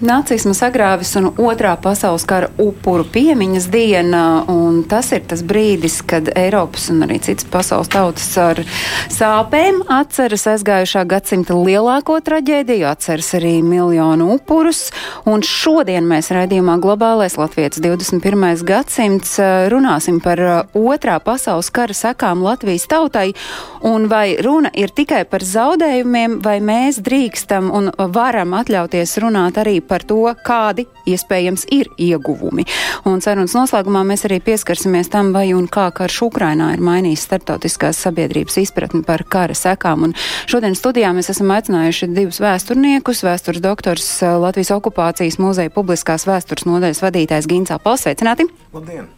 nacisma sagrāvis un otrā pasaules kara upuru piemiņas diena. Tas ir tas brīdis, kad Eiropas un arī citas pasaules tautas ar sāpēm atceras aizgājušā gadsimta lielāko traģēdiju, atceras arī miljonu upurus. Un šodien mēs raidījumā Globālais Latvijas 21. gadsimts runāsim par otrā pasaules kara sekām Latvijas tautai. Un vai runa ir tikai par zaudējumiem, vai mēs drīkstam un varam atļauties runāt arī par to, kādi iespējams ir ieguvumi. Un sarunas noslēgumā mēs arī pieskarsimies tam, vai un kā karš Ukrainā ir mainījis starptautiskās sabiedrības izpratni par kara sekām. Un šodien studijā mēs esam aicinājuši divus vēsturniekus, vēstures doktors Latvijas okupācijas muzeja publiskās vēstures nodaļas vadītājs Gīns Apels. Sveicināti! Labdien!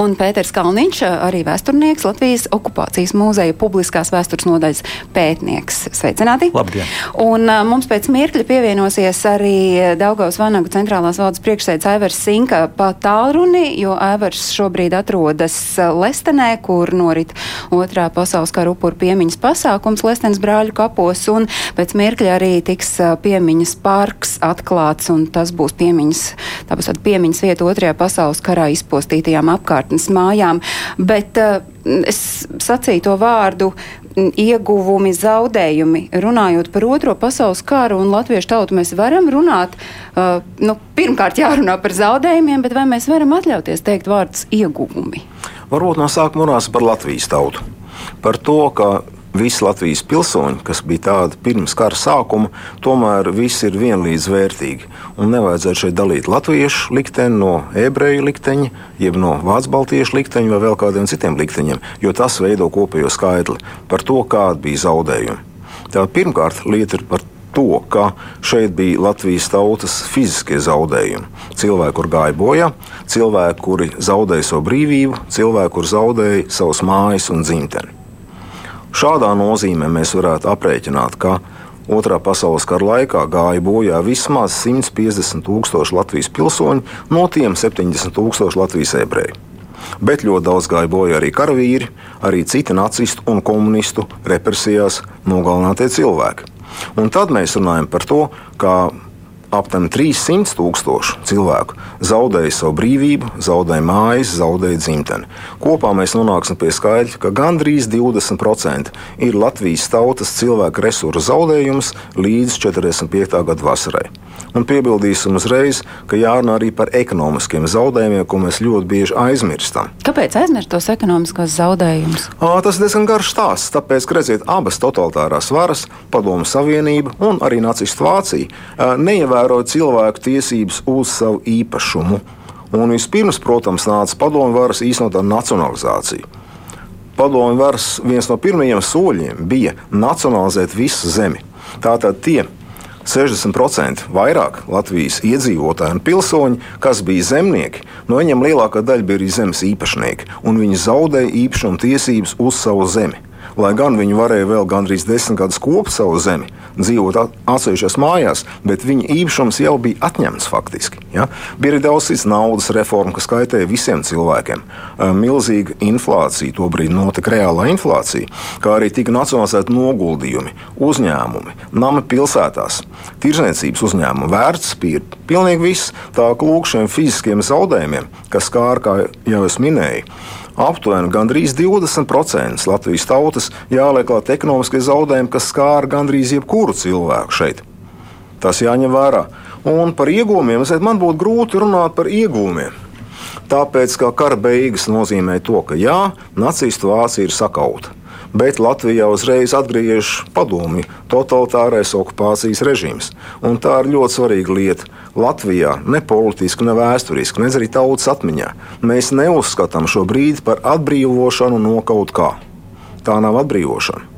Un Pēters Kalniņš, arī vēsturnieks, Latvijas okupācijas mūzeja publiskās vēstures nodaļas pētnieks. Sveicināti! Labdien! Un uh, mums pēc mirkļa pievienosies arī Daugaus Vanagu centrālās valdes priekšsēdētājs Aivars Sinka pa tālruni, jo Aivars šobrīd atrodas Lestenē, kur norit otrā pasaules kara upuru piemiņas pasākums Lestenes brāļu kapos, un pēc mirkļa arī tiks piemiņas parks atklāts, un tas būs piemiņas, tā būs tāda piemiņas vieta otrajā pasaules karā izpostītajām savām apkārtnes mājām. Bet uh, es sacīju to vārdu ieguvumi, zaudējumi. Runājot par otro pasaules karu un latviešu tautu, mēs varam runāt, uh, nu, pirmkārt jārunā par zaudējumiem, bet vai mēs varam atļauties teikt vārdus ieguvumi? Varbūt no sākuma runāsim par Latvijas tautu. Par to, ka visi Latvijas pilsoņi, kas bija tādi pirms kara sākuma, tomēr visi ir vienlīdz vērtīgi. Un nevajadzētu šeit dalīt latviešu likteni no ebreju likteņa, jeb no vācu baltiešu likteņa vai vēl kādiem citiem likteņiem, jo tas veido kopējo skaitli par to, kādi bija zaudējumi. Tā pirmkārt lieta ir par to, ka šeit bija Latvijas tautas fiziskie zaudējumi. Cilvēki, kur gāja bojā, cilvēki, kuri zaudēja savu brīvību, cilvēki, kur zaudēja savus mājas un dzimteni. Šādā nozīmē mēs varētu aprēķināt, ka Otrā pasaules kara laikā gāja bojā vismaz 150 tūkstoši Latvijas pilsoņu, no tiem 70 tūkstoši Latvijas ebreju. Bet ļoti daudz gāja bojā arī karavīri, arī citi nacistu un komunistu represijās nogalinātie cilvēki. Un tad mēs runājam par to, ka aptuveni 300 tūkstoši cilvēku zaudēja savu brīvību, zaudēja mājas, zaudēja dzimteni. Kopā mēs nonāksim pie skaidra, ka gandrīz 20% ir Latvijas tautas cilvēku resursu zaudējums līdz 45. gada vasarai. Un piebildīsim uzreiz, ka jārunā arī par ekonomiskiem zaudējumiem, ko mēs ļoti bieži aizmirstam. Kāpēc aizmirst tos ekonomiskos zaudējumus? Tas ir diezgan garš stāsts. Tāpēc, ka redziet, abas totalitārās varas, Padomu Savienība un arī Nacistu Vācija neievēroja cilvēku tiesības uz savu īpašumu. Un vispirms, protams, nāca padomu varas īstenotā nacionalizācija. Padomu varas viens no pirmajiem soļiem bija nacionalizēt visu zemi. Tātad tie 60% vairāk Latvijas iedzīvotāju un pilsoņu, kas bija zemnieki, no viņiem lielākā daļa bija arī zemes īpašnieki, un viņi zaudēja īpašuma tiesības uz savu zemi. Lai gan viņi varēja vēl gandrīz desmit gadus kopt savu zemi, dzīvot atsevišķās mājās, bet viņa īpašums jau bija atņemts faktiski. Ja? Bija arī daudz citas naudas reformu, kas kaitēja visiem cilvēkiem. Milzīga inflācija, tobrīd notika reālā inflācija, kā arī tika nacionalizēti noguldījumi, uzņēmumi, nama pilsētās, tirzniecības uzņēmumi, vērtspapīri. Pilnīgi viss tā kā lūk šiem fiziskiem zaudējumiem, kas kā jau es minēju aptuveni gandrīz 20% Latvijas tautas jāliek klāt ekonomiskie zaudējumi, kas skāra gandrīz jebkuru cilvēku šeit. Tas jāņem vērā. Un par iegūmiem man būtu grūti runāt par iegūmiem. Tāpēc, ka kara beigas nozīmē to, ka jā, nacistu Vācija ir sakauta bet Latvijā uzreiz atgriežas padomju totalitārais okupācijas režīms. Un tā ir ļoti svarīga lieta. Latvijā ne politiski, ne vēsturiski, ne arī tautas atmiņā mēs neuzskatām šo brīdi par atbrīvošanu no kaut kā. Tā nav atbrīvošana.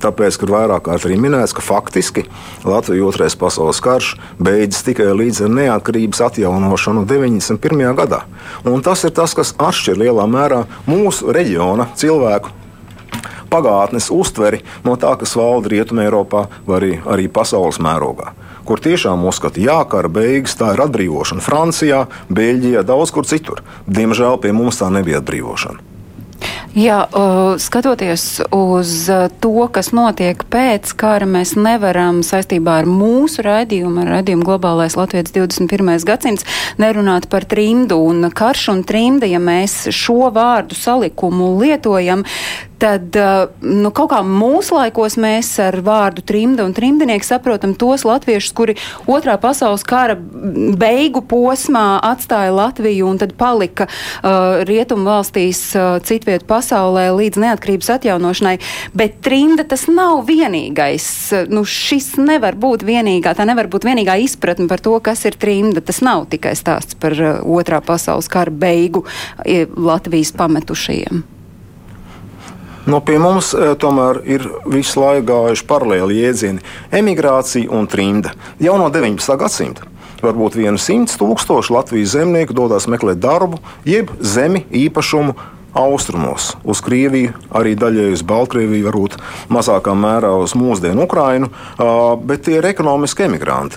Tāpēc, kur vairāk kārt arī minēts, ka faktiski Latvijas otrais pasaules karš beidzas tikai līdz neatkarības atjaunošanu 91. gadā. Un tas ir tas, kas atšķir lielā mērā mūsu reģiona cilvēku pagātnes uztveri no tā, kas valda Rietumē, Eiropā vai arī, arī pasaules mērogā. Kur tiešām uzskata, ka kara beigas tā ir atbrīvošana Francijā, Beļģijā, daudz kur citur. Diemžēl pie mums tā nebija atbrīvošana. Jā, skatoties uz to, kas notiek pēc kara, mēs nevaram saistībā ar mūsu raidījumu, ar raidījumu Globālais Latvijas 21. gadsimts, nerunāt par trimdu un karš un trimda, ja mēs šo vārdu salikumu lietojam, tad nu, kaut kā laikos mēs ar vārdu trimda un trimdinieki saprotam tos latviešus, kuri otrā pasaules kara beigu posmā atstāja Latviju un tad palika uh, rietumu valstīs uh, citviet pasaulē līdz neatkarības atjaunošanai. Bet trimda tas nav vienīgais. Nu, šis nevar būt vienīgā, tā nevar būt vienīgā izpratne par to, kas ir trimda. Tas nav tikai stāsts par uh, otrā pasaules kara beigu Latvijas pametušajiem. No pie mums e, tomēr ir visu laiku gājuši paralēli jēdzieni - emigrācija un trimda jau no 19. gadsimta. Varbūt vienu simt tūkstošu Latvijas zemnieku dodas meklēt darbu, jeb zemi īpašumu austrumos, uz Krieviju, arī daļai uz Baltkrieviju, varbūt mazākā mērā uz mūsdienu Ukrainu, bet tie ir ekonomiski emigranti.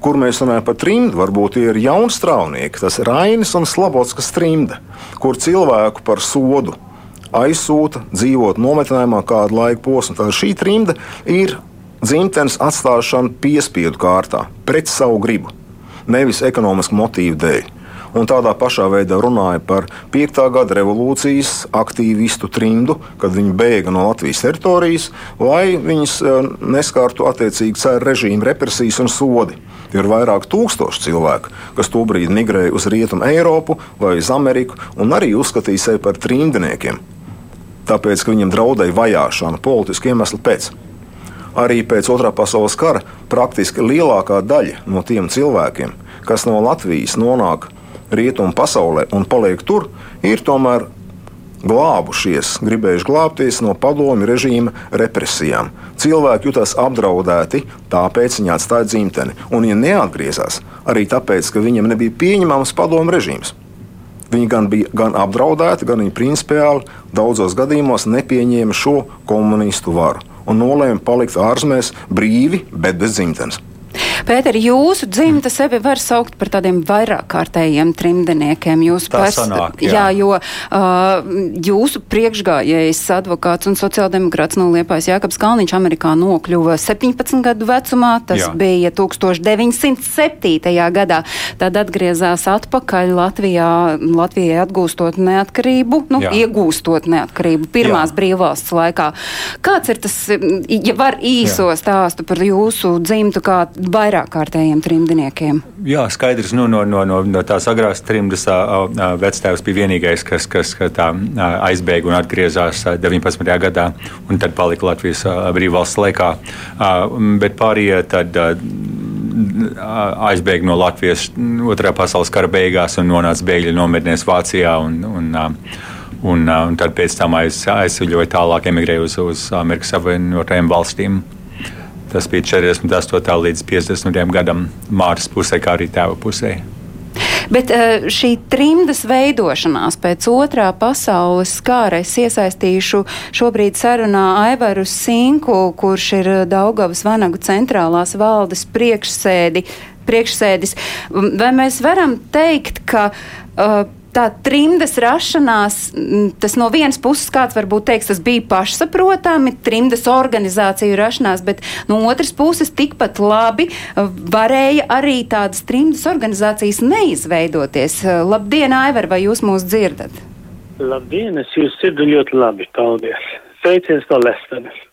Kur mēs runājam par trimdu, varbūt tie ir jauni strāvnieki, tas ir Rainis un Slabotskas trimda, kur cilvēku par sodu aizsūta dzīvot nometnējumā kādu laiku posmu. Tad šī trimda ir dzimtenes atstāšana piespiedu kārtā, pret savu gribu, nevis ekonomisku motīvu dēļ. Un tādā pašā veidā runāja par 5. gada revolūcijas aktīvistu trimdu, kad viņi bēga no Latvijas teritorijas, lai viņus eh, neskārtu attiecīgi cēra režīmu represijas un sodi. Ir vairāk tūkstoši cilvēku, kas tobrīd migrēja uz Rietumu Eiropu vai uz Ameriku un arī uzskatīja sevi par trimdniekiem tāpēc, ka viņam draudēja vajāšana politiski iemesli pēc. Arī pēc otrā pasaules kara praktiski lielākā daļa no tiem cilvēkiem, kas no Latvijas nonāk rietumu pasaulē un paliek tur, ir tomēr glābušies, gribējuši glābties no padomju režīma represijām. Cilvēki jutās apdraudēti, tāpēc viņi atstāja dzimteni. Un, ja neatgriezās, arī tāpēc, ka viņiem nebija pieņemams padomju režīms. Viņi gan bija gan apdraudēti, gan viņi principiāli daudzos gadījumos nepieņēma šo komunistu varu un nolēma palikt ārzemēs brīvi, bet bez dzimtenes. Pēter, jūsu dzimta sevi var saukt par tādiem vairāk kārtējiem trimdeniekiem. Jūs pers... sanāk, jā. jā, jo uh, jūsu priekšgājējs advokāts un sociāldemokrāts no Liepājas Jākaps Kalniņš Amerikā nokļuva 17 gadu vecumā, tas jā. bija 1907. gadā. Tad atgriezās atpakaļ Latvijā, Latvijai atgūstot neatkarību, nu, jā. iegūstot neatkarību pirmās jā. brīvvalsts laikā. Kāds ir tas, ja var īso jā. stāstu par jūsu dzimtu, kā vairāk kārtējiem trimdiniekiem. Jā, skaidrs, nu, no, no, no, no tās agrās trimdas vectēvs bija vienīgais, kas, kas tā, aizbēga un atgriezās 19. gadā, un tad palika Latvijas brīvvalsts laikā. Bet pārējie tad aizbēga no Latvijas otrā pasaules kara beigās un nonāca bēgļu nometnēs Vācijā. Un, un, un, un tad pēc tam aiz, aizceļoja tālāk, emigrēja uz, uz Amerikas Savienotajām valstīm. Tas bija 48. līdz 50. gadam Māras pusē, kā arī tēva pusē. Bet eh, šī trimdas veidošanās pēc otrā pasaules kara es iesaistīšu šobrīd sarunā Aivaru Sinku, kurš ir Daugavas Vanagu centrālās valdes priekšsēdi, priekšsēdis. Vai mēs varam teikt, ka uh, tā trimdas rašanās, tas no vienas puses kāds varbūt teiks, tas bija pašsaprotami, trimdas organizāciju rašanās, bet no otras puses tikpat labi varēja arī tādas trimdas organizācijas neizveidoties. Labdien, Aivar, vai jūs mūs dzirdat? Labdien, es jūs dzirdu ļoti labi, paldies. Sveiciens no Lestenes.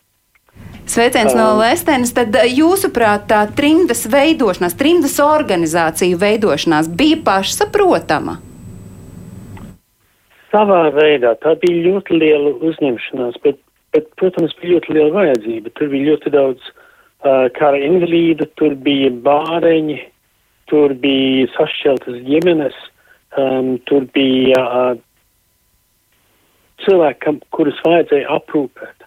Sveiciens no Lestenes. Tad jūsuprāt, tā trimdas veidošanās, trimdas organizāciju veidošanās bija pašsaprotama? Savā veidā tā bija ļoti liela uzņemšanās, bet, bet protams, bija ļoti liela vajadzība. Tur bija ļoti daudz uh, kara invalīdu, tur bija bāreņi, tur bija sašķeltas ģimenes, um, tur bija uh, cilvēki, kurus vajadzēja aprūpēt.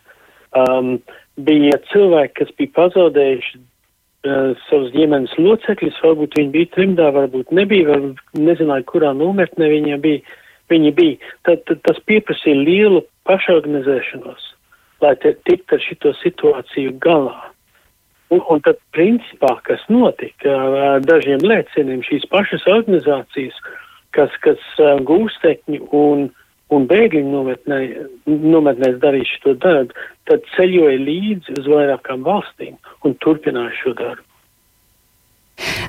Um, bija cilvēki, kas bija pazaudējuši uh, savus ģimenes locekļus, varbūt viņi bija trimdā, varbūt nebija, varbūt nezināja, kurā nometnē viņi bija. Viņi bija. Tad, tad tas pieprasīja lielu pašorganizēšanos, lai tiktu ar šito situāciju galā. Un, un tad, principā, kas notika, dažiem lēcieniem šīs pašas organizācijas, kas, kas gūstekņi un, un bēgļu nometnē, nometnēs darīja šo darbu, tad ceļoja līdzi uz vairākām valstīm un turpināja šo darbu.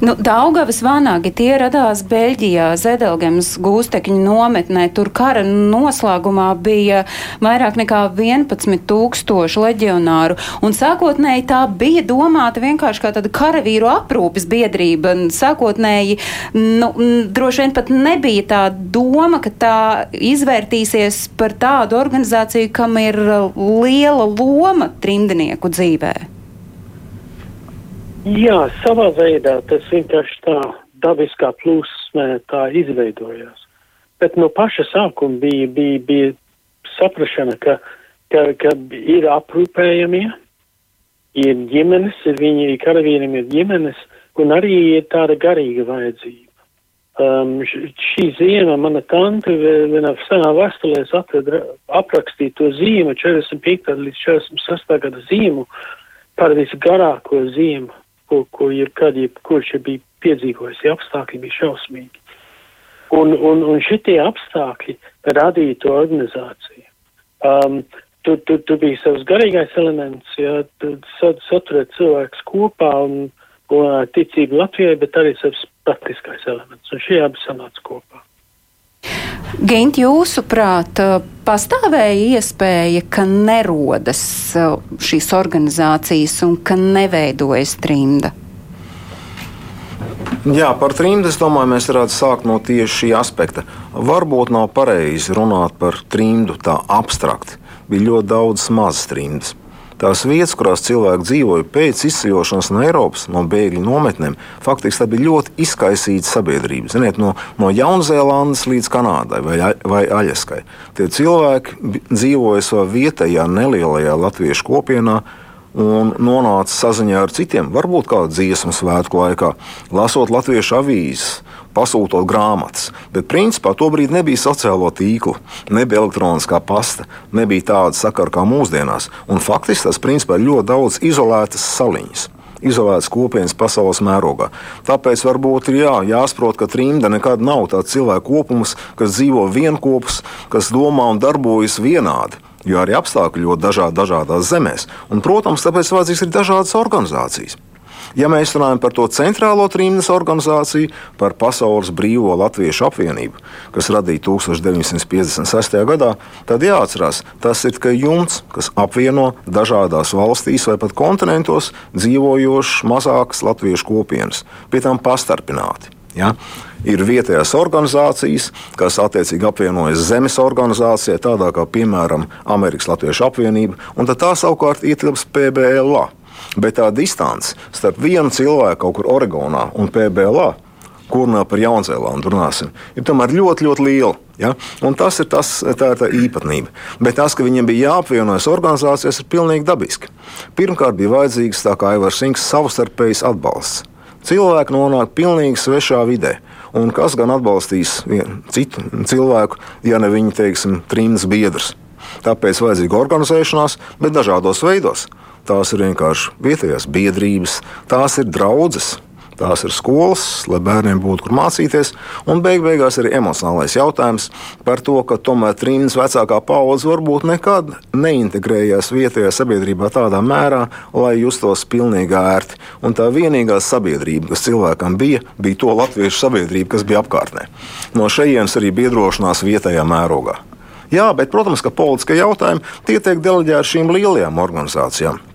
Nu, Daugavas vanagi tie radās Beļģijā, Zedelgemas gūstekņu nometnē. Tur kara noslēgumā bija vairāk nekā 11 tūkstoši leģionāru. Un sākotnēji tā bija domāta vienkārši kā tāda karavīru aprūpes biedrība. Sākotnēji, nu, droši vien pat nebija tā doma, ka tā izvērtīsies par tādu organizāciju, kam ir liela loma trimdnieku dzīvē. Jā, savā veidā tas vienkārši tā dabiskā plūsmē tā izveidojās. Bet no paša sākuma bija, bija, bija saprašana, ka, ka, ka ir aprūpējamie, ir ģimenes, ir viņi, karavīriem ir ģimenes, un arī ir tāda garīga vajadzība. Um, šī zīme, mana tante, vienā senā vēstulē atrada aprakstīja to zīmu, 45. līdz 46. gada zīmu, par visgarāko zīmu ko, ko ir kad jebkurš ja bija piedzīvojis, apstākļi bija šausmīgi. Un, un, un šitie apstākļi radīja to organizāciju. Um, tur, tur, tur bija savs garīgais elements, ja, saturēt cilvēkus kopā un, un ticību Latvijai, bet arī savs praktiskais elements. Un šie abi sanāca kopā. Gint, jūsuprāt, pastāvēja iespēja, ka nerodas šīs organizācijas un ka neveidojas trimda? Jā, par trimdu es domāju, mēs varētu sākt no tieši šī aspekta. Varbūt nav pareizi runāt par trimdu tā abstrakti. Bija ļoti daudz mazas trimdas. Tās vietas, kurās cilvēki dzīvoja pēc izceļošanas no Eiropas, no bēgļu nometnēm, faktiski bija ļoti izkaisīta sabiedrība. Ziniet, no, no Jaunzēlandes līdz Kanādai vai, vai Aļaskai. Tie cilvēki dzīvoja savā vietējā nelielajā latviešu kopienā, un nonāca saziņā ar citiem, varbūt kādu dziesmu svētku laikā, lasot latviešu avīzes, pasūtot grāmatas. Bet principā tobrīd nebija sociālo tīklu, nebija elektroniskā pasta, nebija tāda sakara kā mūsdienās. Un faktiski tas principā ir ļoti daudz izolētas saliņas izolētas kopienas pasaules mērogā. Tāpēc varbūt ir jā, jāsaprot, ka trimda nekad nav tāds cilvēku kopums, kas dzīvo vienopus, kas domā un darbojas vienādi. Jo arī apstākļi ļoti dažādi dažādās zemēs. Un, protams, tāpēc vajadzīgs ir dažādas organizācijas. Ja mēs runājam par to centrālo trījus organizāciju, par Pasaules brīvo latviešu apvienību, kas radīta 1956. gadā, tad jāatcerās, tas ir tikai jumts, kas apvieno dažādās valstīs vai pat kontinentos dzīvojošas mazākas latviešu kopienas, pie tam pastarpināti. Ja? Ir vietējās organizācijas, kas attiecīgi apvienojas zemes organizācijā, tādā kā piemēram Amerikas Latviešu apvienība, un tā savukārt ietilps PBLA. Bet tā distance starp vienu cilvēku kaut kur Oregonā un PBLA, kur runā par Jaunzēlandu, runāsim, ir tomēr ļoti, ļoti liela. Ja? Un tas ir tas, tā ir tā īpatnība. Bet tas, ka viņiem bija jāapvienojas organizācijas, ir pilnīgi dabiski. Pirmkārt, bija vajadzīgs, kā Aivars Sinks, savstarpējs atbalsts. Cilvēki nonāk pilnīgi svešā vidē. Un kas gan atbalstīs citu cilvēku, ja ne viņa, teiksim, trījus biedrs? Tāpēc vajadzīga organizēšanās, bet dažādos veidos. Tās ir vienkārši vietējās biedrības, tās ir draudzes, tās ir skolas, lai bērniem būtu kur mācīties. Un beig beigās arī emocionālais jautājums par to, ka tomēr trījus vecākā paudze varbūt nekad neintegrējās vietējā sabiedrībā tādā mērā, lai justos pilnīgi ērti. Un tā vienīgā sabiedrība, kas cilvēkam bija, bija to latviešu sabiedrība, kas bija apkārtnē. No šejienes arī biedrošanās vietējā mērogā. Jā, bet, protams, ka politiskie jautājumi tiek deleģēti šīm lielajām organizācijām.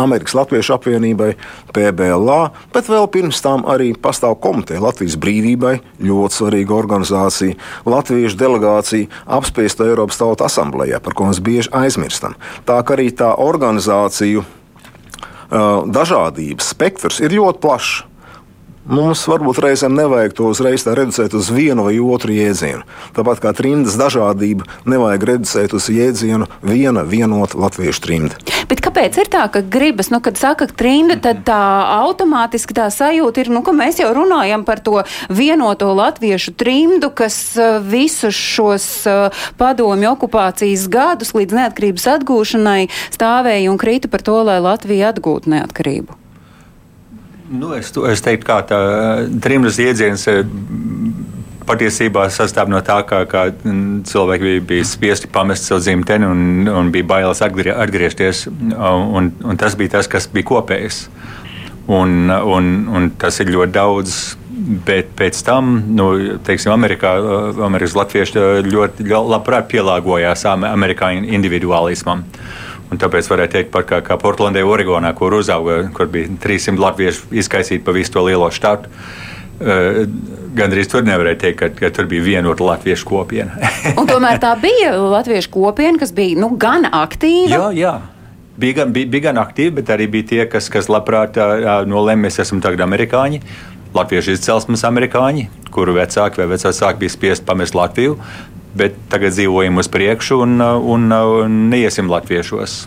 Amerikas Latviešu apvienībai, PBLA, bet vēl pirms tam arī pastāv komiteja Latvijas brīvībai, ļoti svarīga organizācija, Latviešu delegācija apspiesta Eiropas Tautu asamblējā, par ko mēs bieži aizmirstam. Tā kā arī tā organizāciju dažādības spektrs ir ļoti plašs. Mums varbūt reizēm nevajag to uzreiz reducēt uz vienu vai otru jēdzienu. Tāpat kā trimdas dažādība, nevajag reducēt uz jēdzienu viena vienota latviešu. Bet kāpēc ir tā, ka gribas, nu, kad saka trimda, tad tā automātiski tā sajūta ir, nu, ka mēs jau runājam par to vienoto latviešu trimdu, kas uh, visus šos uh, padomju okupācijas gadus līdz neatkarības atgūšanai stāvēja un krita par to, lai Latvija atgūtu neatkarību. Nu, es, es teiktu, ka tā trimdas jēdziens eh, patiesībā sastāv no tā, ka, ka cilvēki bija, bija spiesti pamest savu dzimteni un, un bija bailes atgrie, atgriezties. Un, un tas bija tas, kas bija kopējs. Un, un, un tas ir ļoti daudz. Bet pēc tam, nu, teiksim, Amerikā, Amerikas Latvieši ļoti labprāt pielāgojās amerikāņu individuālismam. Un tāpēc varētu teikt, par kā, kā Portlandē, Oregonā, kur uzauga, kur bija 300 latviešu izkaisīti pa visu to lielo štatu. Uh, Gan arī tur nevarēja teikt, ka, ka tur bija vienota latviešu kopiena. tomēr tā bija latviešu kopiena, kas bija nu, gan aktīva. Jā, jā. Bija gan, bija, bija gan aktīvi, bet arī bija tie, kas, kas labprāt nolēma, mēs esam tagad amerikāņi, latviešu izcelsmes amerikāņi, kuru vecāki vai vecāki bija spiest pamest Latviju bet tagad dzīvojam uz priekšu un, un, un neiesim latviešos.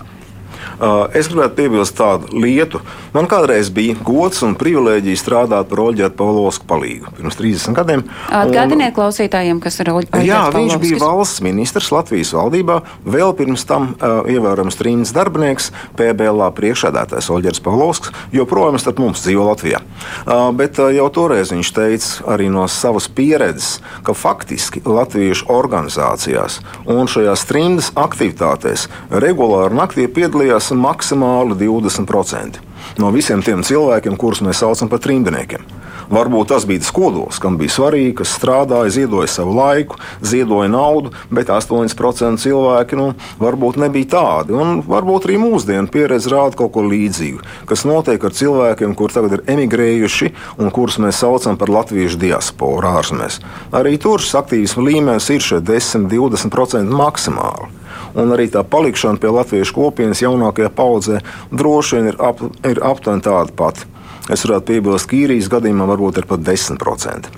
Es gribētu piebilst tādu lietu. Man kādreiz bija gods un privilēģija strādāt par Oļģertu Pavlovsku palīgu pirms 30 gadiem. Atgādiniet klausītājiem, kas ir Oļģerts. Jā, viņš bija valsts ministrs Latvijas valdībā, vēl pirms tam uh, ievērojams trīnis darbinieks, PBLā priekšādātais Oļģerts Pavlovsks, joprojām starp mums dzīvo Latvijā. Uh, bet uh, jau toreiz viņš teica arī no savas pieredzes, ka faktiski latviešu organizācijās un šajās trījus aktivitātēs regulāri naktī piedalījās esam maksimāli 20% no visiem tiem cilvēkiem, kurus mēs saucam par trimdniekiem. Varbūt tas bija tas kodols, kam bija svarīgi, kas strādāja, ziedoja savu laiku, ziedoja naudu, bet 8% cilvēki nu, varbūt nebija tādi. Un varbūt arī mūsdienu pieredze rāda kaut ko līdzīgu, kas notiek ar cilvēkiem, kuriem tagad ir emigrējuši un kurus mēs saucam par latviešu diasporu ārzemēs. Arī tur šis aktīvisma līmenis ir 10, 20% maksimāli un arī tā palikšana pie latviešu kopienas jaunākajā paudzē droši vien ir, ap, ir aptuveni tāda pati. Es varētu piebilst, ka īrijas gadījumā varbūt ir pat 10%.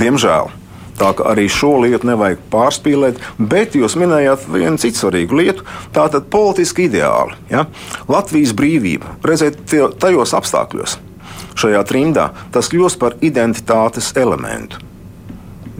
Diemžēl. Tā kā arī šo lietu nevajag pārspīlēt, bet jūs minējāt vienu citu svarīgu lietu. Tā tad politiski ideāli. Ja? Latvijas brīvība, redziet, tajos apstākļos, šajā trimdā, tas kļūst par identitātes elementu.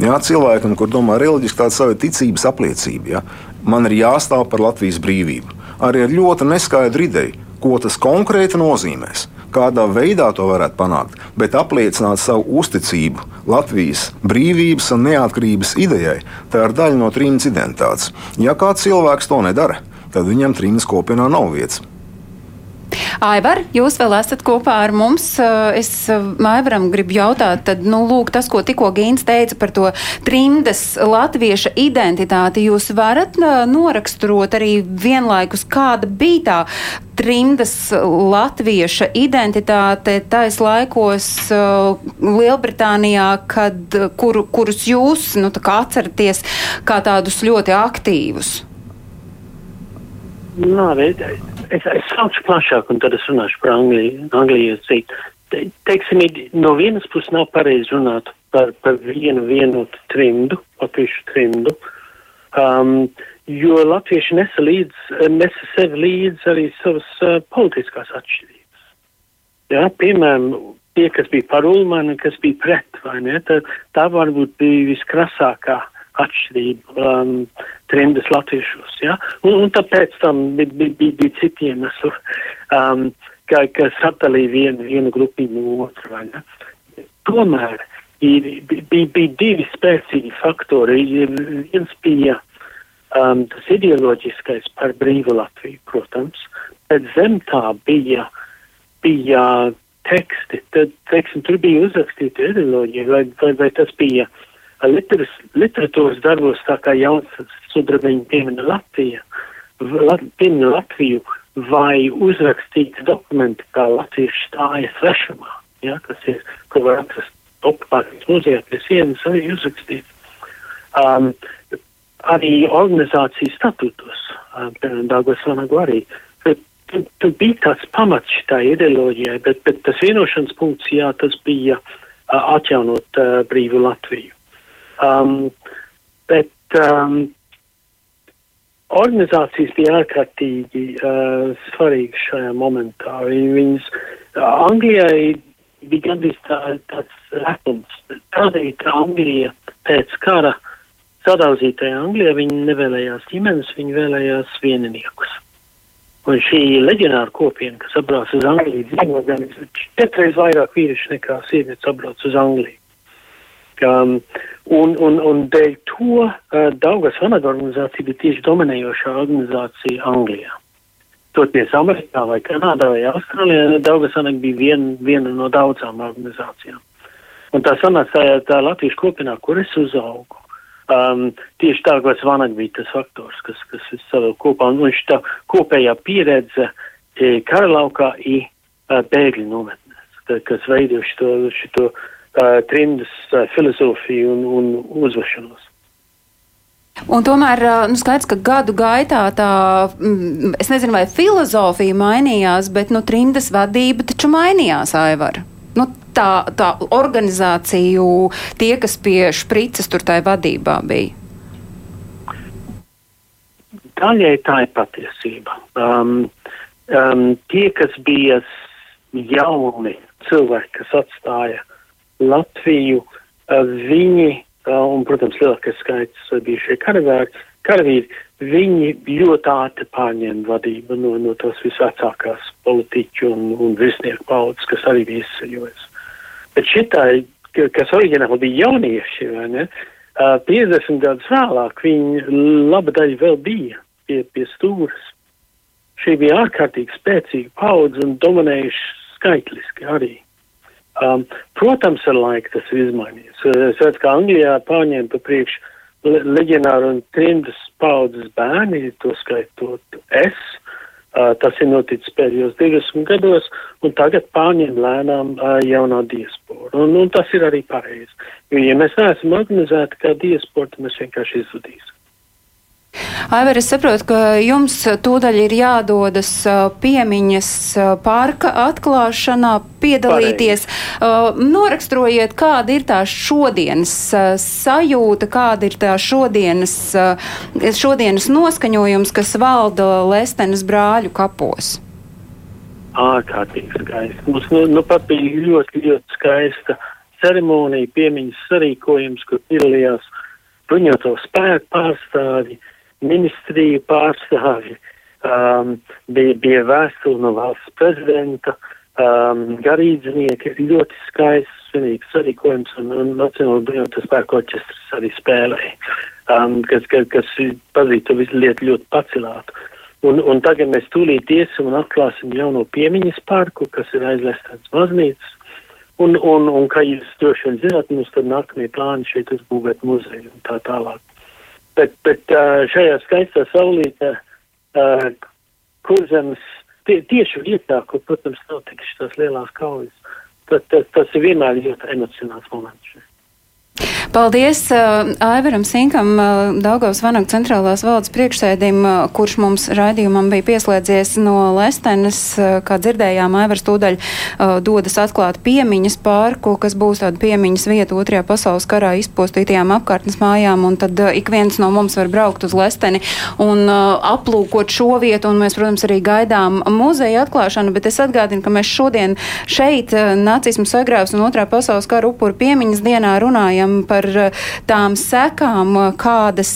Jā, cilvēkam, kur domā reliģiski, tāda sava ticības apliecība. Ja? man ir jāstāv par Latvijas brīvību. Arī ar ļoti neskaidru ideju, ko tas konkrēti nozīmēs, kādā veidā to varētu panākt, bet apliecināt savu uzticību Latvijas brīvības un neatkarības idejai, tā ir daļa no trījus identitātes. Ja kāds cilvēks to nedara, tad viņam trījus kopienā nav vietas. Aivar, jūs vēl esat kopā ar mums. Es Aivaram gribu jautāt, tad, nu, lūk, tas, ko tikko Gīns teica par to trimdas latvieša identitāti, jūs varat noraksturot arī vienlaikus, kāda bija tā trimdas latvieša identitāte tais laikos Lielbritānijā, kad, kur, kurus jūs nu, atceraties kā tādus ļoti aktīvus? Labi, es, es sākšu plašāk, un tad es runāšu par Angliju. Angliju Te, teiksim, no vienas puses nav pareizi runāt par, par vienu vienotu trimdu, latviešu trimdu, um, jo latvieši nesa, līdz, nesa sev līdz arī savas uh, politiskās atšķirības. Jā, piemēram, tie, kas bija par Ulmanu, kas bija pret, vai ne, tā, tā varbūt bija viskrasākā atšķirība um, trimdas latviešos. Ja? Un, un tāpēc tam bija, bija, bija, bija citi iemesli, um, ka, kas atdalīja vienu, vienu grupiņu no otru. Tomēr ir, bija, bija divi spēcīgi faktori. Viens bija um, tas ideoloģiskais par brīvu Latviju, protams, bet zem tā bija, bija teksti, tad, teiksim, tur bija uzrakstīta ideoloģija, vai, vai, vai tas bija uh, literas, literatūras darbos, tā kā jauns sudrabiņi piemina Latviju, la, piemina Latviju, vai uzrakstīts dokumenti, kā latvieši stāja svešumā, ja, kas ir, ko var atrast okupācijas muzejā pie sienas, arī uzrakstīts. Um, arī organizācijas statūtos, um, piemēram, Dāngos Vanagu arī. Tur, tur bija tāds pamats šitai ideoloģijai, bet, bet tas vienošanas punkts, jā, tas bija uh, atjaunot uh, brīvu Latviju. Um, bet um, organizācijas bija ārkārtīgi uh, svarīgas šajā momentā. Viņas uh, Anglijai bija gandrīz tā, tāds retums. Tādēļ, ka Anglija pēc kara sadauzītajā Anglijā viņi nevēlējās ģimenes, viņi vēlējās vieniniekus. Un šī leģionāra kopiena, kas atbrauc uz Angliju, dzīvo gan četreiz vairāk vīriešu nekā sievietes atbrauc uz Angliju. Um, un, un, un dēļ to uh, Daugas vanaga organizācija bija tieši dominējošā organizācija Anglijā. Toties Amerikā vai Kanādā vai Austrālijā Daugas vanaga bija vien, viena no daudzām organizācijām. Un tā sanāca tā, tā Latvijas kopienā, kur es uzaugu. Um, tieši kas Vanaga bija tas faktors, kas, kas viss savēl kopā, un viņš tā kopējā pieredze e, karalaukā i uh, bēgļu nometnēs, kas veido šito, šito trimdas filozofiju un, un uzvešanos. Un tomēr nu, skaidrs, ka gadu gaitā tā, mm, es nezinu, vai filozofija mainījās, bet nu, trimdas vadība taču mainījās, Aivar. Nu, tā, tā organizāciju, tie, kas pie šprices tur tai vadībā bija? Daļai tā ir patiesība. Um, um, tie, kas bija jauni cilvēki, kas atstāja Latviju, viņi, un, protams, lielākais skaits bija šie karavīri, viņi ļoti ātri pārņēma vadību no, no tos visvecākās politiķu un, un virsnieku paudzes, kas arī bija izceļojusi. Bet šitā, kas oriģināli bija jaunieši, vai ne, uh, 50 gadus vēlāk viņi laba daļa vēl bija pie, pie stūras. Šī bija ārkārtīgi spēcīga paudze un dominējuši skaitliski arī. Um, protams, ar laiku tas ir izmainījies. Es redzu, ka Anglijā pārņēma pa priekš le leģionāru un trimdas paudzes bērni, to skaitot es, Uh, tas ir noticis pēdējos 20 gados, un tagad pārņem lēnām uh, jaunā diaspora. Un, un tas ir arī pareizi. Jo, ja mēs neesam organizēti kā diaspora, tad mēs vienkārši izzudīsim. Aivar, es saprotu, ka jums tūdaļ ir jādodas piemiņas parka atklāšanā, piedalīties. Pareizi. Noraksturojiet, kāda ir tā šodienas sajūta, kāda ir tā šodienas, šodienas noskaņojums, kas valda Lestenes brāļu kapos. Ārkārtīgi skaisti. Mums nu, nu pat bija ļoti, ļoti skaista ceremonija, piemiņas sarīkojums, kur piedalījās bruņoto spēku pārstāvji. Uh, ministriju pārstāvji, um, bija, bija vēstule no valsts prezidenta, um, garīdznieki, ļoti skaists, svinīgs sarīkojums, un, un Nacionāla bruņotas spēku orķestris arī spēlēja, um, kas, kas, kas pazīst to visu lietu ļoti pacilātu. Un, un tagad mēs tūlīt iesim un atklāsim jauno piemiņas parku, kas ir aizlēstāts baznīcas. Un, un, un, kā jūs droši vien zināt, mums tad nākamie plāni šeit uzbūvēt muzeju un tā tālāk. Bet, bet šajā skaistā saulītē, kurzemes tie, tieši vietā, kur, protams, notika šīs lielās kaujas, tad, tas, tas ir vienmēr ļoti emocionāls moments. Šeit. Paldies uh, Aivaram Sinkam, uh, Daugavas Vanagu centrālās valdes priekšsēdim, uh, kurš mums raidījumam bija pieslēdzies no Lestenes. Uh, kā dzirdējām, Aivars tūdaļ uh, dodas atklāt piemiņas pārku, kas būs tāda piemiņas vieta otrajā pasaules karā izpostītajām apkārtnes mājām, un tad uh, ik viens no mums var braukt uz Lesteni un aplūkot šo vietu, un mēs, protams, arī gaidām muzeja atklāšanu, bet es atgādinu, ka mēs šodien šeit nacismu sagrāvs un otrā pasaules kara upuru piemiņas dienā runājam par par eh, tām sekām, eh, kādas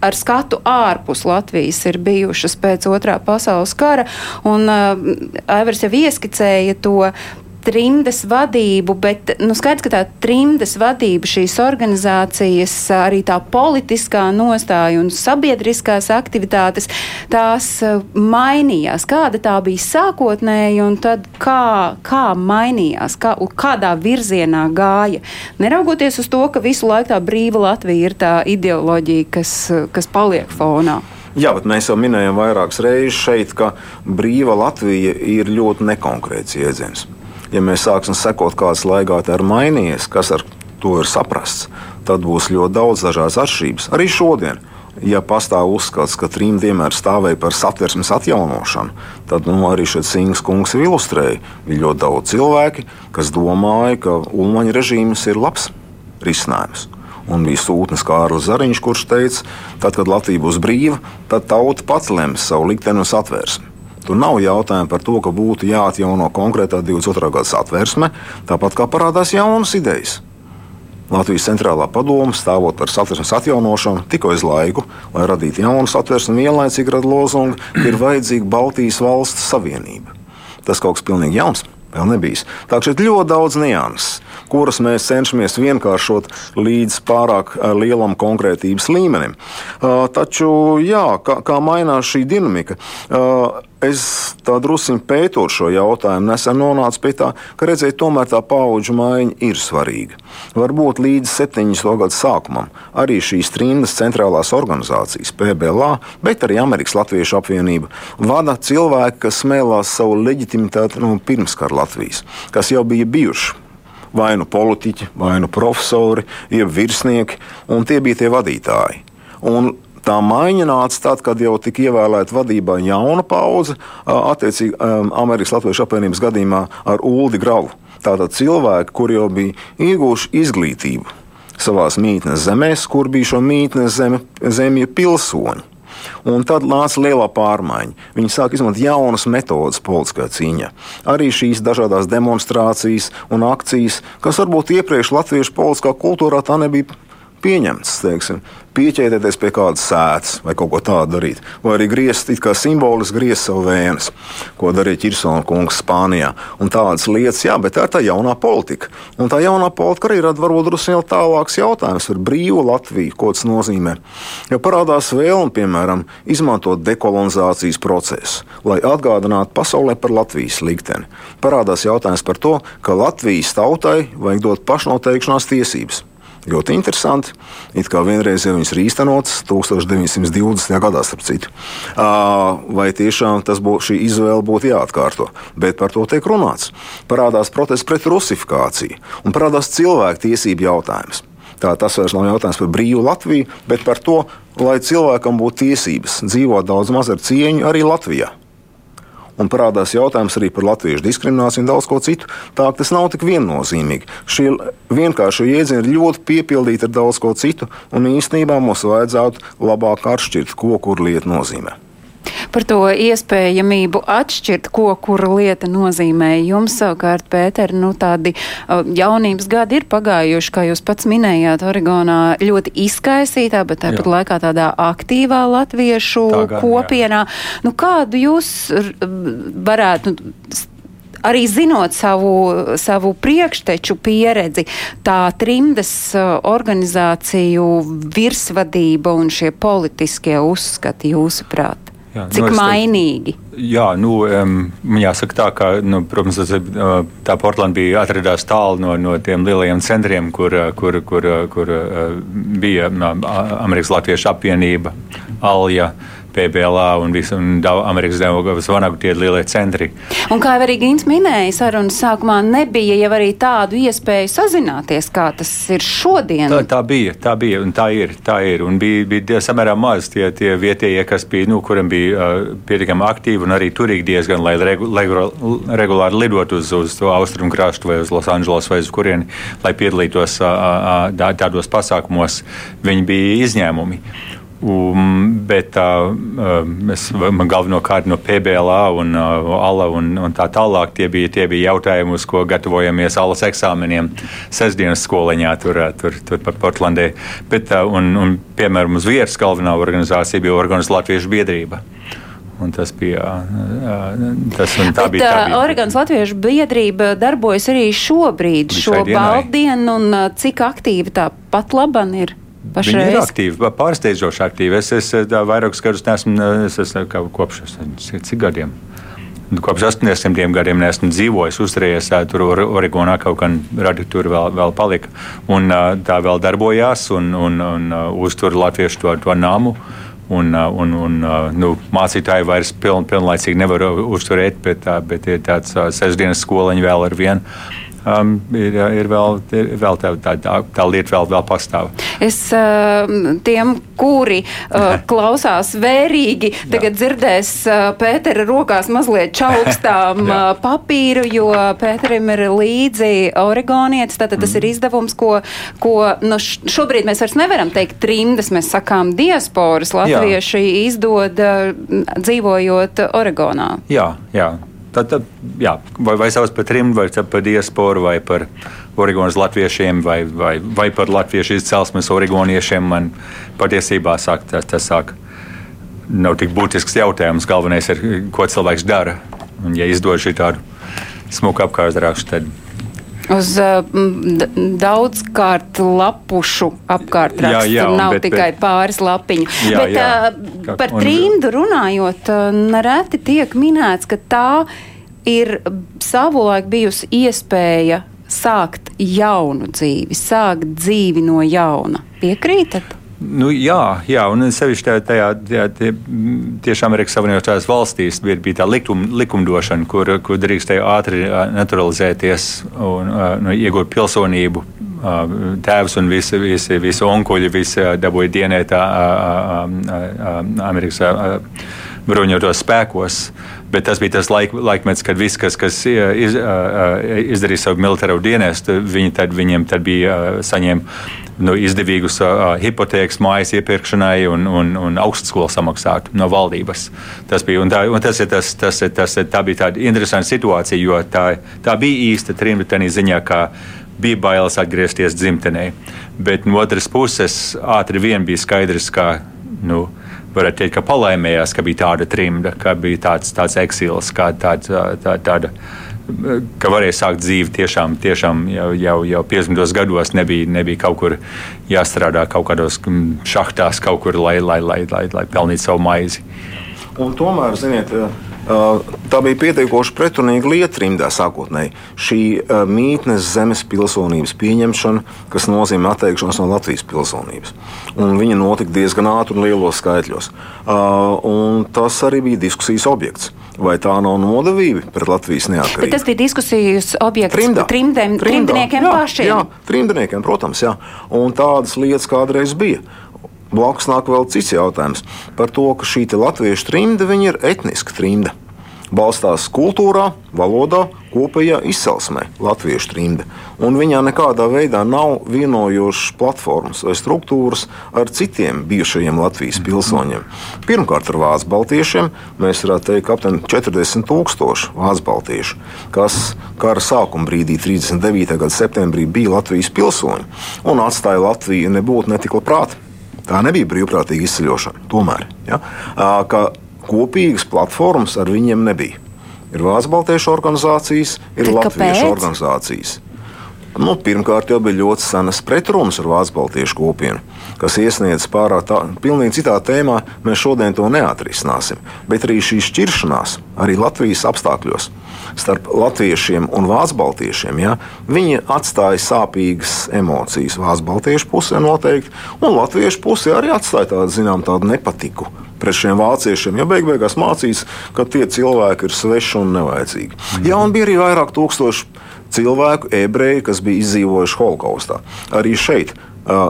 ar skatu ārpus Latvijas ir bijušas pēc otrā pasaules kara. Un uh, Aivars jau ieskicēja to trimdas vadību, bet nu, skaidrs, ka tā trimdas vadība, šīs organizācijas, arī tā politiskā nostāja un sabiedriskās aktivitātes, tās uh, mainījās. Kāda tā bija sākotnēji un tad kā, kā mainījās, kā, kādā virzienā gāja. Neraugoties uz to, ka visu laiku tā brīva Latvija ir tā ideoloģija, kas, kas paliek fonā. Jā, bet mēs jau minējām vairākas reizes šeit, ka brīva Latvija ir ļoti nekonkrēts jēdziens ja mēs sāksim sekot, kāds laigātāji ir mainījies, kas ar to ir saprasts, tad būs ļoti daudz dažādas atšķirības. Arī šodien ja pastāv uzskats, ka trim vienmēr stāvēja par satversmes atjaunošanu, tad nu, arī šeit Sings kungs ir ilustrēja. Bija ļoti daudz cilvēki, kas domāja, ka Ulmaņa režīms ir labs risinājums. Un bija sūtnis Kārlis Zariņš, kurš teica, tad, kad Latvija būs brīva, tad tauta pats lems savu likteni un satversmi. Tur nav jautājumu par to, ka būtu jāatjauno konkrētā 22. gada satversme, tāpat kā parādās jaunas idejas. Latvijas centrālā padome stāvot par satversmes atjaunošanu tikai uz laiku, lai radītu jaunu satversmi, vienlaicīgi rada lozungu, ka ir vajadzīga Baltijas valsts savienība. Tas kaut kas pilnīgi jauns vēl nebijis. Tā kā šeit ļoti daudz nianses, kuras mēs cenšamies vienkāršot līdz pārāk eh, lielam konkrētības līmenim. Uh, taču, jā, kā, kā mainās šī dinamika? Uh, es tā druskuļi pētot šo jautājumu, nesen nonācu pie tā, ka redzēt, tomēr tā paudžu maiņa ir svarīga. Varbūt līdz 70. gadu sākumam arī šīs trindas centrālās organizācijas, PBLA, bet arī Amerikas Latviešu apvienība, vada cilvēki, kas smēlās savu leģitimitāti no pirmskara Latvijas, kas jau bija bijuši vai nu politiķi, vai nu profesori, jeb virsnieki, un tie bija tie vadītāji. Un Tā maiņa nāca tad, kad jau tika ievēlēta vadībā jauna paudze, attiecīgi Amerikas Latvijas apvienības gadījumā ar Uldi Gravu. Tātad cilvēki, kuri jau bija ieguvuši izglītību savā mītnes zemēs, kur bija šo mītnes zeme, zemju pilsoņi. Un tad nāca lielā pārmaiņa. Viņi sāka izmantot jaunas metodes politiskā cīņā. Arī šīs dažādas demonstrācijas un akcijas, kas varbūt iepriekš latviešu politiskā kultūrā tā nebija pieņemts, teiksim, pieķēdēties pie kādas sēdes vai kaut ko tādu darīt. Vai arī griezt, kā simboliski griezt savu vēnes, ko darīja Čirsona kungs Spānijā. Un tādas lietas, jā, bet tā ir tā jaunā politika. Un tā jaunā politika arī rada varbūt drusku vēl tālāks jautājums par brīvu Latviju, ko tas nozīmē. Jo parādās vēlme, piemēram, izmantot dekolonizācijas procesu, lai atgādinātu pasaulē par Latvijas likteni. Parādās jautājums par to, ka Latvijas tautai vajag dot pašnoteikšanās tiesības. Ļoti interesanti. It kā vienreiz jau viņas ir īstenotas 1920. gadā, starp citu. Vai tiešām būtu šī izvēle būtu jāatkārto? Bet par to tiek runāts. Parādās protests pret rusifikāciju un parādās cilvēku tiesību jautājums. Tā, tas vairs nav jautājums par brīvu Latviju, bet par to, lai cilvēkam būtu tiesības dzīvot daudz maz ar cieņu arī Latvijā un parādās jautājums arī par latviešu diskrimināciju un daudz ko citu. Tā tas nav tik viennozīmīgi. Šie vienkāršie jēdzieni ir ļoti piepildīti ar daudz ko citu, un īstenībā mums vajadzētu labāk atšķirt, ko kur lieta nozīmē par to iespējamību atšķirt, ko kura lieta nozīmē. Jums savukārt, Pēter, nu tādi uh, jaunības gadi ir pagājuši, kā jūs pats minējāt, Oregonā ļoti izkaisītā, bet tāpat jā. laikā tādā aktīvā latviešu Tā gan, kopienā. Jā. Nu, kādu jūs varētu arī zinot savu, savu priekšteču pieredzi, tā trimdas organizāciju virsvadība un šie politiskie uzskati jūsuprāt? Jā, Cik nu, mainīgi? Teiktu, jā, nu, um, jāsaka tā, ka, nu, protams, tas, tā Portlanda bija atradās tālu no, no tiem lielajiem centriem, kur, kur, kur, kur uh, bija Amerikas Latviešu apvienība, Alja. Uh, PBLA un visu un Amerikas Demokrātijas vanagu tie lielie centri. Un kā jau arī Gins minēja, sarunas sākumā nebija jau arī tādu iespēju sazināties, kā tas ir šodien. Tā, tā bija, tā bija un tā ir. Tā ir. Un bija, bija samērā maz tie, tie vietējie, kas bija, nu, kuriem bija uh, pietiekami aktīvi un arī turīgi diezgan, lai regu, regu, regulāri lidot uz, uz to austrumu krastu vai uz Losandželos vai uz kurieni, lai piedalītos uh, uh, tādos pasākumos. Viņi bija izņēmumi. Um, bet uh, es, man galvenokārt no PBLA un uh, ALA un, un tā tālāk tie bija, tie bija jautājumi, uz ko gatavojamies ALAS eksāmeniem sestdienas skoliņā tur, tur, tur par Portlandē. Bet, uh, un, un, piemēram, uz vietas galvenā organizācija bija Organizācijas Latviešu biedrība. Un tas bija tas, un tā Bet, bija. Tā bija. Oregonas Latviešu biedrība darbojas arī šobrīd, šo baldienu, un cik aktīvi tā pat laban ir? Pašreiz. Viņi ir aktīvi, pārsteidzoši aktīvi. Es, es vairākus gadus nesmu, es esmu kopš cik gadiem. Kopš 80 gadiem neesmu dzīvojis, uzturējies tur Oregonā, kaut kā radi tur vēl, vēl palika. Un tā vēl darbojās un, un, un uztur latviešu to, to namu. Un, un, un nu, mācītāji vairs piln, pilnlaicīgi nevar uzturēt, bet, bet ir tāds sestdienas skoliņš vēl ar vienu. Um, ir, ir vēl, ir vēl tā, tā, tā, tā lieta vēl, vēl pastāv. Es uh, tiem, kuri uh, klausās vērīgi, tagad dzirdēs uh, Pētera rokās mazliet čaukstām uh, papīru, jo Pēterim ir līdzi Oregonietis, tātad tas mm. ir izdevums, ko, ko nu, šobrīd mēs vairs nevaram teikt trimdas, mēs sakām diasporas, latvieši jā. izdod uh, dzīvojot Oregonā. Jā, jā. Tad, tad jā, vai, vai sauc par trim, vai par diasporu, vai par Oregonas latviešiem, vai, vai, vai par latviešu izcelsmes oregoniešiem. Man patiesībā sāk, tas, tas sāk, nav tik būtisks jautājums. Galvenais ir, ko cilvēks dara. Un, ja izdod šī tādu smuku apkārtrakstu, tad Uz uh, daudzkārt lapušu apkārtrakstu. Jā, jā, nav bet, tikai bet, pāris lapiņu. Jā, bet jā, uh, par un, trījumdu runājot, uh, nereti tiek minēts, ka tā ir savulaik bijusi iespēja sākt jaunu dzīvi, sākt dzīvi no jauna. Piekrītat? Nu, jā, jā, un sevišķi tajā, tajā, tajā tie, tieši Amerikas Savienotās valstīs bija, bija tā likum, likumdošana, kur, kur drīkstēja ātri naturalizēties un nu, iegūt pilsonību. Tēvs un visi, visi, visi onkuļi visi dabūja dienēt Amerikas bruņotos spēkos. Bet tas bija tas laik, laikmets, kad viss, kas, kas iz, izdarīja savu militāro dienestu, viņi tad, viņiem tad bija saņēma nu, izdevīgus uh, hipotēkas mājas iepirkšanai un, un, un augstskolu samaksāt no valdības. Tas bija, un tā, un tas, ir, tas, tas, tas, tā bija tāda interesanta situācija, jo tā, tā bija īsta trimta tenī ziņā, ka bija bailes atgriezties dzimtenē. Bet no otras puses ātri vien bija skaidrs, ka. Nu, Varētu teikt, ka palaimējās, ka bija tāda trimda, ka bija tāds, tāds eksils, kā tāda, tā, tāda ka varēja sākt dzīvi tiešām, tiešām jau, jau, jau 50 gados. Nebija, nebija kaut kur jāstrādā kaut kādos mm, šachtās, kaut kur, lai, lai, lai, lai, lai pelnītu savu maizi. Un tomēr, ziniet, tā bija pietiekoši pretrunīga lieta rimdā sākotnēji. Šī mītnes zemes pilsonības pieņemšana, kas nozīmē atteikšanos no Latvijas pilsonības. Un viņa notika diezgan ātri un lielos skaitļos. Un tas arī bija diskusijas objekts. Vai tā nav nodevība pret Latvijas neatkarību? Bet tas bija diskusijas objekts Trimdā. trimdēm, Trimdā. trimdniekiem jā, pašiem. Jā, trimdniekiem, protams, jā. Un tādas lietas kādreiz bija. Blakus nāk vēl cits jautājums par to, ka šī latviešu trimda ir etniska trimda. Balstās kultūrā, valodā, kopējā izcelsmē, latviešu trimda. Un viņā nekādā veidā nav vienojošas platformas vai struktūras ar citiem bijušajiem Latvijas pilsoņiem. Pirmkārt, ar vācu baltiešiem mēs varētu teikt, ka aptuveni 40 tūkstoši vācu baltiešu, kas kara sākuma brīdī, 39. gada septembrī, bija Latvijas pilsoņi un atstāja Latviju nebūtu netik labprāt. Tā nebija brīvprātīga izceļošana. Tomēr ja, kopīgas platformas ar viņiem nebija. Ir Vācu Baltiešu organizācijas, ir Latviešu organizācijas. Nu, pirmkārt, jau bija ļoti senas pretrunas ar Vācu Baltiešu kopienu, kas iesniedz pārāk tā, pilnīgi citā tēmā. Mēs šodien to neatrisināsim. Bet arī šī šķiršanās, arī Latvijas apstākļos starp latviešiem un vācu baltiešiem, ja, viņi atstāja sāpīgas emocijas. Vācu baltiešu pusē noteikti, un latviešu pusē arī atstāja tādu, zinām, tādu nepatiku pret šiem vāciešiem. Ja beig beigās mācīs, ka tie cilvēki ir sveši un nevajadzīgi. Mm. Jā, un bija arī vairāk tūkstoši cilvēku, ebreju, kas bija izdzīvojuši holokaustā. Arī šeit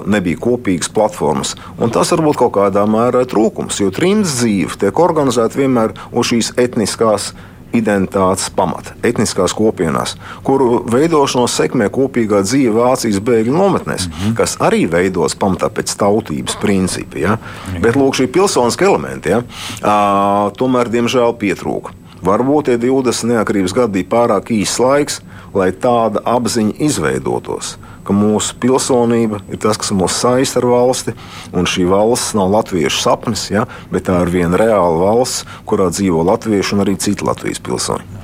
nebija kopīgas platformas. Un tas var būt kaut kādā mērā trūkums, jo trījus dzīve tiek organizēta vienmēr uz šīs etniskās identitātes pamata, etniskās kopienās, kuru veidošanos sekmē kopīgā dzīve Vācijas bēgļu nometnēs, mm -hmm. kas arī veidos pamatā pēc tautības principa. Ja? Mm -hmm. Bet lūk, šī pilsoniska elementa ja? uh, tomēr, diemžēl, pietrūka. Varbūt tie 20 neatkarības gadi bija pārāk īss laiks, lai tāda apziņa izveidotos ka mūsu pilsonība ir tas, kas mūs saista ar valsti, un šī valsts nav latviešu sapnis, ja, bet tā ir viena reāla valsts, kurā dzīvo latvieši un arī citi Latvijas pilsoņi.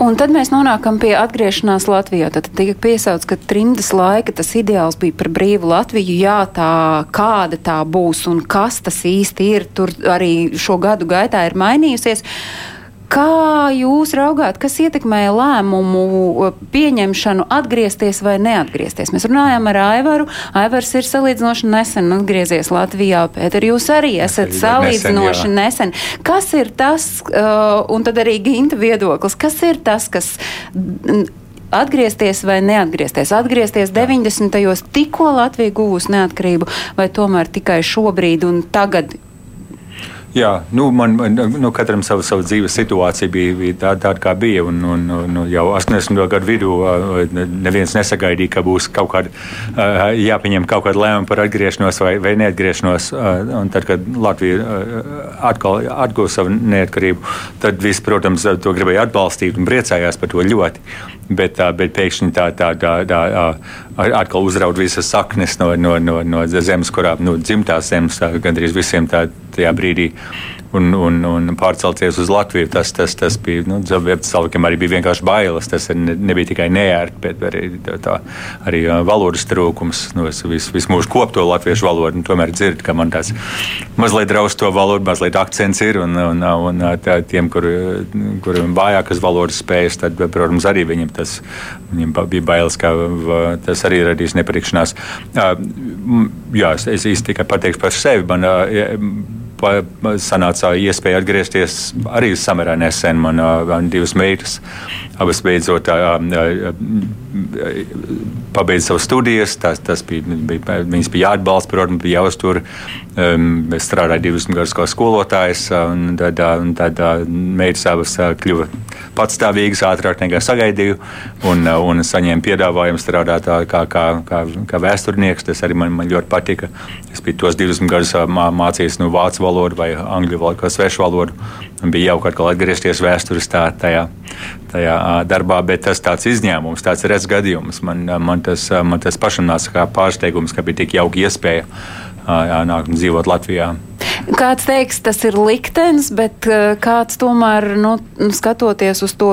Un tad mēs nonākam pie atgriešanās Latvijā. Tad tika piesauts, ka trimdas laika tas ideāls bija par brīvu Latviju. Jā, tā kāda tā būs un kas tas īsti ir, tur arī šo gadu gaitā ir mainījusies. Kā jūs raugāt, kas ietekmēja lēmumu pieņemšanu atgriezties vai neatgriezties? Mēs runājām ar Aivaru. Aivars ir salīdzinoši nesen atgriezies Latvijā. Pēter, jūs arī esat salīdzinoši nesen. nesen. Kas ir tas, uh, un tad arī Ginta viedoklis, kas ir tas, kas atgriezties vai neatgriezties? Atgriezties 90. gados, tikko Latvija guvusi neatkarību, vai tomēr tikai šobrīd un tagad Jā, nu, man, nu, katram sava, sava dzīves situācija bija, bija tāda, tāda, kā bija. Un, un, un jau 80. gadu vidū neviens nesagaidīja, ka būs kaut kāda jāpieņem kaut kāda lēmuma par atgriešanos vai, vai neatgriešanos. Un tad, kad Latvija atkal atgūs savu neatkarību, tad viss, protams, to gribēja atbalstīt un priecājās par to ļoti. Bet, bet pēkšņi tā, tā, tā, tā atkal uzraud visas saknes no, no, no, no zemes, kurā nu, dzimtās zemes gandrīz visiem tā, tajā brīdī un, un, un pārcelties uz Latviju. Tas, tas, tas bija nu, cilvēkiem arī bija vienkārši bailes. Tas ne, nebija tikai neērti, bet arī, tā, arī valodas trūkums. Nu, es visu, visu mūžu kopu to latviešu valodu, un tomēr dzirdu, ka man tāds mazliet draus to valodu, mazliet akcents ir. Un, un, un tā, tiem, kur, kuriem vājākas valodas spējas, tad, protams, arī viņiem tas viņiem bija bailes, ka tas arī radīs nepatikšanās. Jā, es, es īsti tikai pateikšu par sevi. Man, sanāca iespēja atgriezties arī samērā nesen. Man ir divas meitas, abas beidzot pabeidza savas studijas. Tas, tas bija, bija, viņas bija jāatbalsta, protams, bija jāuztur. Um, es strādāju divus gadus kā skolotājs, un tad, un tad meitas abas kļuva patstāvīgas ātrāk nekā sagaidīju, un, un saņēma piedāvājumu strādāt kā, kā, kā, kā vēsturnieks. Tas arī man, man ļoti patika. Es biju tos divus gadus mācījies no vācu valodu vai angļu valodu, kā svešu valodu. Bija jauki atkal atgriezties vēstures tā, tajā, tajā darbā, bet tas tāds izņēmums, tāds redzes gadījums. Man, man, tas, man tas pašam nāca kā pārsteigums, ka bija tik jauka iespēja nākt un dzīvot Latvijā. Kāds teiks, tas ir liktenis, bet kāds tomēr, nu, skatoties uz to,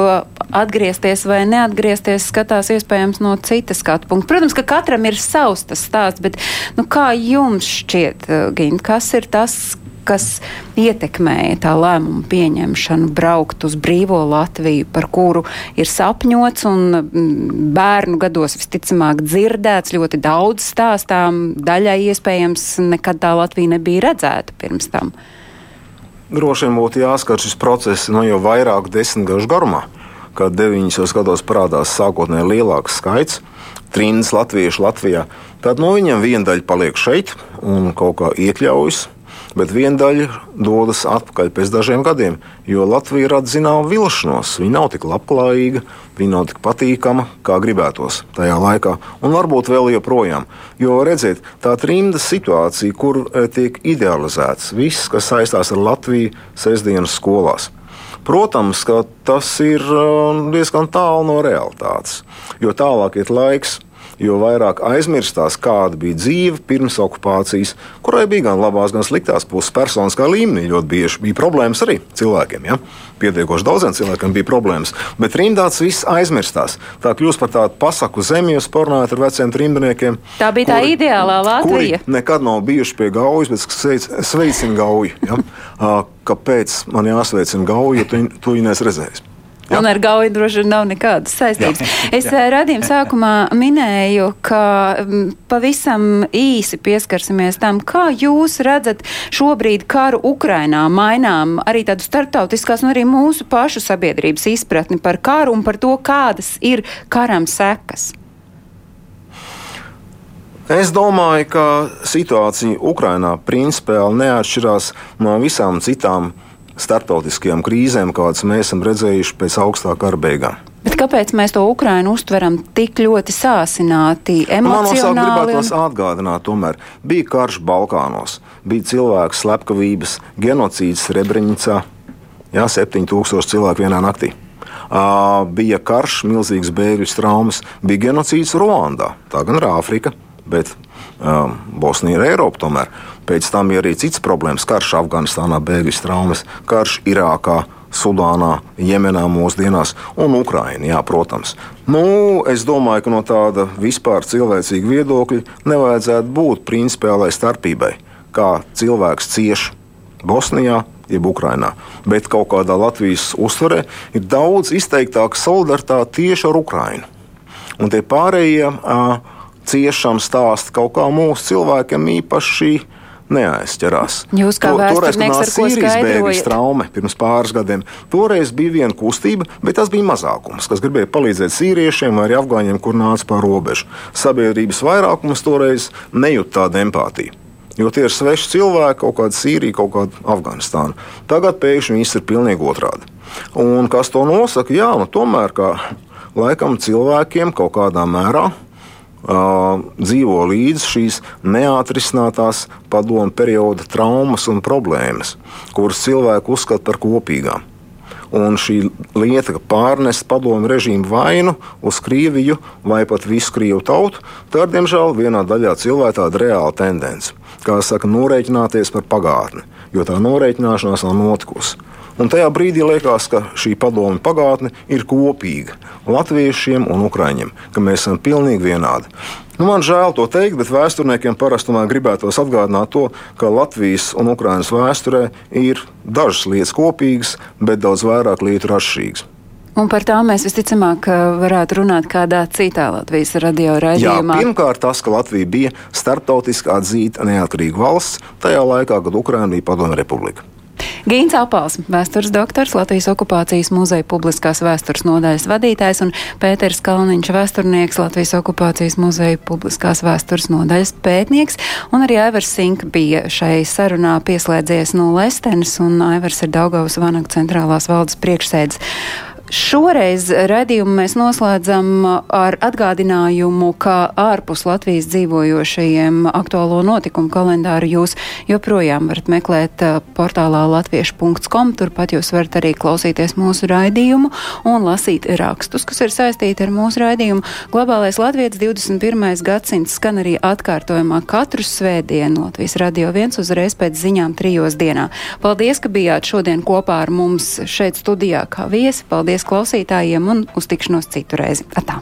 atgriezties vai neatgriezties, skatās iespējams no citas skatu punkta. Protams, ka katram ir savs tas stāsts, bet nu, kā jums šķiet, Gint, kas ir tas, kas ietekmēja tā lēmuma pieņemšanu braukt uz brīvo Latviju, par kuru ir sapņots un mm, bērnu gados visticamāk dzirdēts ļoti daudz stāstām. Daļai iespējams nekad tā Latvija nebija redzēta pirms tam. Droši vien būtu jāskat šis process no jau vairāku desmitgažu garumā, kad 90. gados parādās sākotnēji lielāks skaits. Trīnas latviešu Latvijā. Tad no viņiem viena daļa paliek šeit un kaut kā iekļaujas bet viena daļa dodas atpakaļ pēc dažiem gadiem, jo Latvija rada zināmu vilšanos. Viņa nav tik labklājīga, viņa nav tik patīkama, kā gribētos tajā laikā, un varbūt vēl joprojām. Jo redziet, tā trimda situācija, kur e, tiek idealizēts viss, kas saistās ar Latviju sestdienas skolās. Protams, ka tas ir e, diezgan tālu no realitātes, jo tālāk iet laiks, jo vairāk aizmirstās, kāda bija dzīve pirms okupācijas, kurai bija gan labās, gan sliktās puses personiskā līmenī. Ļoti bieži bija problēmas arī cilvēkiem. Ja? Pietiekoši daudziem cilvēkiem bija problēmas, bet rindā tas viss aizmirstās. Tā kļūst par tādu pasaku zemi, jūs pornājat ar veciem trimdniekiem. Tā bija tā kuri, ideālā Latvija. Nekad nav bijuši pie gaujas, bet sveicina gauju. Ja? Kāpēc man jāsveicina gauja, ja tu, tu viņu neesi redzējis? Jā. Un ar gauju droši vien nav nekādas saistības. Jā. Es. Eh, radījuma sākumā minēju, ka mm, pavisam īsi pieskarsimies tam, kā jūs redzat šobrīd karu Ukrainā, mainām arī tādu starptautiskās un arī mūsu pašu sabiedrības izpratni par karu un par to, kādas ir karam sekas. Es domāju, ka situācija Ukrainā principiāli neatšķirās no visām citām starptautiskajām krīzēm, kādas mēs esam redzējuši pēc augstā kara beigām. Bet kāpēc mēs to Ukrainu uztveram tik ļoti sāsināti, emocionāli? Man gribētos un... atgādināt, tomēr bija karš Balkānos, bija cilvēku slepkavības, genocīds Srebrenicā, jā, 7000 cilvēku vienā naktī. Uh, bija karš, milzīgs bēgļu traumas, bija genocīds Ruandā, tā gan ir Āfrika, bet um, Bosnija ir Eiropa tomēr. Pēc tam ir arī cits problēmas - karš Afganistānā, bēgļu traumas, karš Irākā. Sudānā, Jemenā mūsdienās un Ukraiņā, jā, protams. Nu, es domāju, ka no tāda vispār cilvēcīga viedokļa nevajadzētu būt principiālai starpībai, kā cilvēks cieš Bosnijā, jeb Ukrainā. Bet kaut kādā Latvijas uztverē ir daudz izteiktāka solidaritāte tieši ar Ukrainu. Un tie pārējie uh, ciešam stāsti kaut kā mūsu cilvēkiem īpaši neaizķerās. Jūs kā vēsturnieks ar ko skaidrojat? traume pirms pāris gadiem, toreiz bija viena kustība, bet tas bija mazākums, kas gribēja palīdzēt sīriešiem vai afgāņiem, kur nāca pāri robežu. Sabiedrības vairākums toreiz nejūt tādu empātiju. Jo tie ir sveši cilvēki, kaut kāda Sīrija, kaut kāda Afganistāna. Tagad pēkšņi viss ir pilnīgi otrādi. Un kas to nosaka? Jā, nu, tomēr kā laikam cilvēkiem kaut kādā mērā uh, dzīvo līdzi šīs neatrisinātās padomu perioda traumas un problēmas, kuras cilvēki uzskata par kopīgām. Un šī lieta, ka pārnest padomu režīmu vainu uz Krieviju vai pat visu Krievu tautu, tā ir diemžēl vienā daļā cilvēka tāda reāla tendence. Kā saka, norēķināties par pagātni, jo tā norēķināšanās nav notikusi. Un tajā brīdī liekas, ka šī padomu pagātne ir kopīga latviešiem un ukrāņiem, ka mēs esam pilnīgi vienādi. Nu, man žēl to teikt, bet vēsturniekiem parasti gribētos atgādināt to, ka Latvijas un Ukraiņas vēsturē ir dažas lietas kopīgas, bet daudz vairāk lietu rašīgas. Un par tām mēs visticamāk eh, varētu runāt kādā citā Latvijas radio Jā, raidījumā. pirmkārt, tas, ka Latvija bija starptautiski atzīta neatkarīga valsts tajā laikā, kad Ukraina bija Padomju Republika. Gīns Apals, vēstures doktors, Latvijas okupācijas muzeja publiskās vēstures nodaļas vadītājs un Pēters Kalniņš, vēsturnieks, Latvijas okupācijas muzeja publiskās vēstures nodaļas pētnieks, un arī Aivars Sink bija šai sarunā pieslēdzies no Lestenes, un Aivars ir Daugavas Vanaga centrālās valdes priekšsēdis. Šoreiz redzējumu mēs noslēdzam ar atgādinājumu, ka ārpus Latvijas dzīvojošajiem aktuālo notikumu kalendāru jūs joprojām varat meklēt eh, portālā latviešu.com. Turpat jūs varat arī klausīties mūsu raidījumu un lasīt rakstus, kas ir saistīti ar mūsu raidījumu. Globālais Latvijas 21. gadsimts skan arī atkārtojumā katru svētdienu Latvijas radio viens uzreiz pēc ziņām trijos dienā. Paldies, ka bijāt šodien kopā ar mums šeit studijā kā viesi. Paldies klausītājiem un uz tikšanos citu reizi. Atā.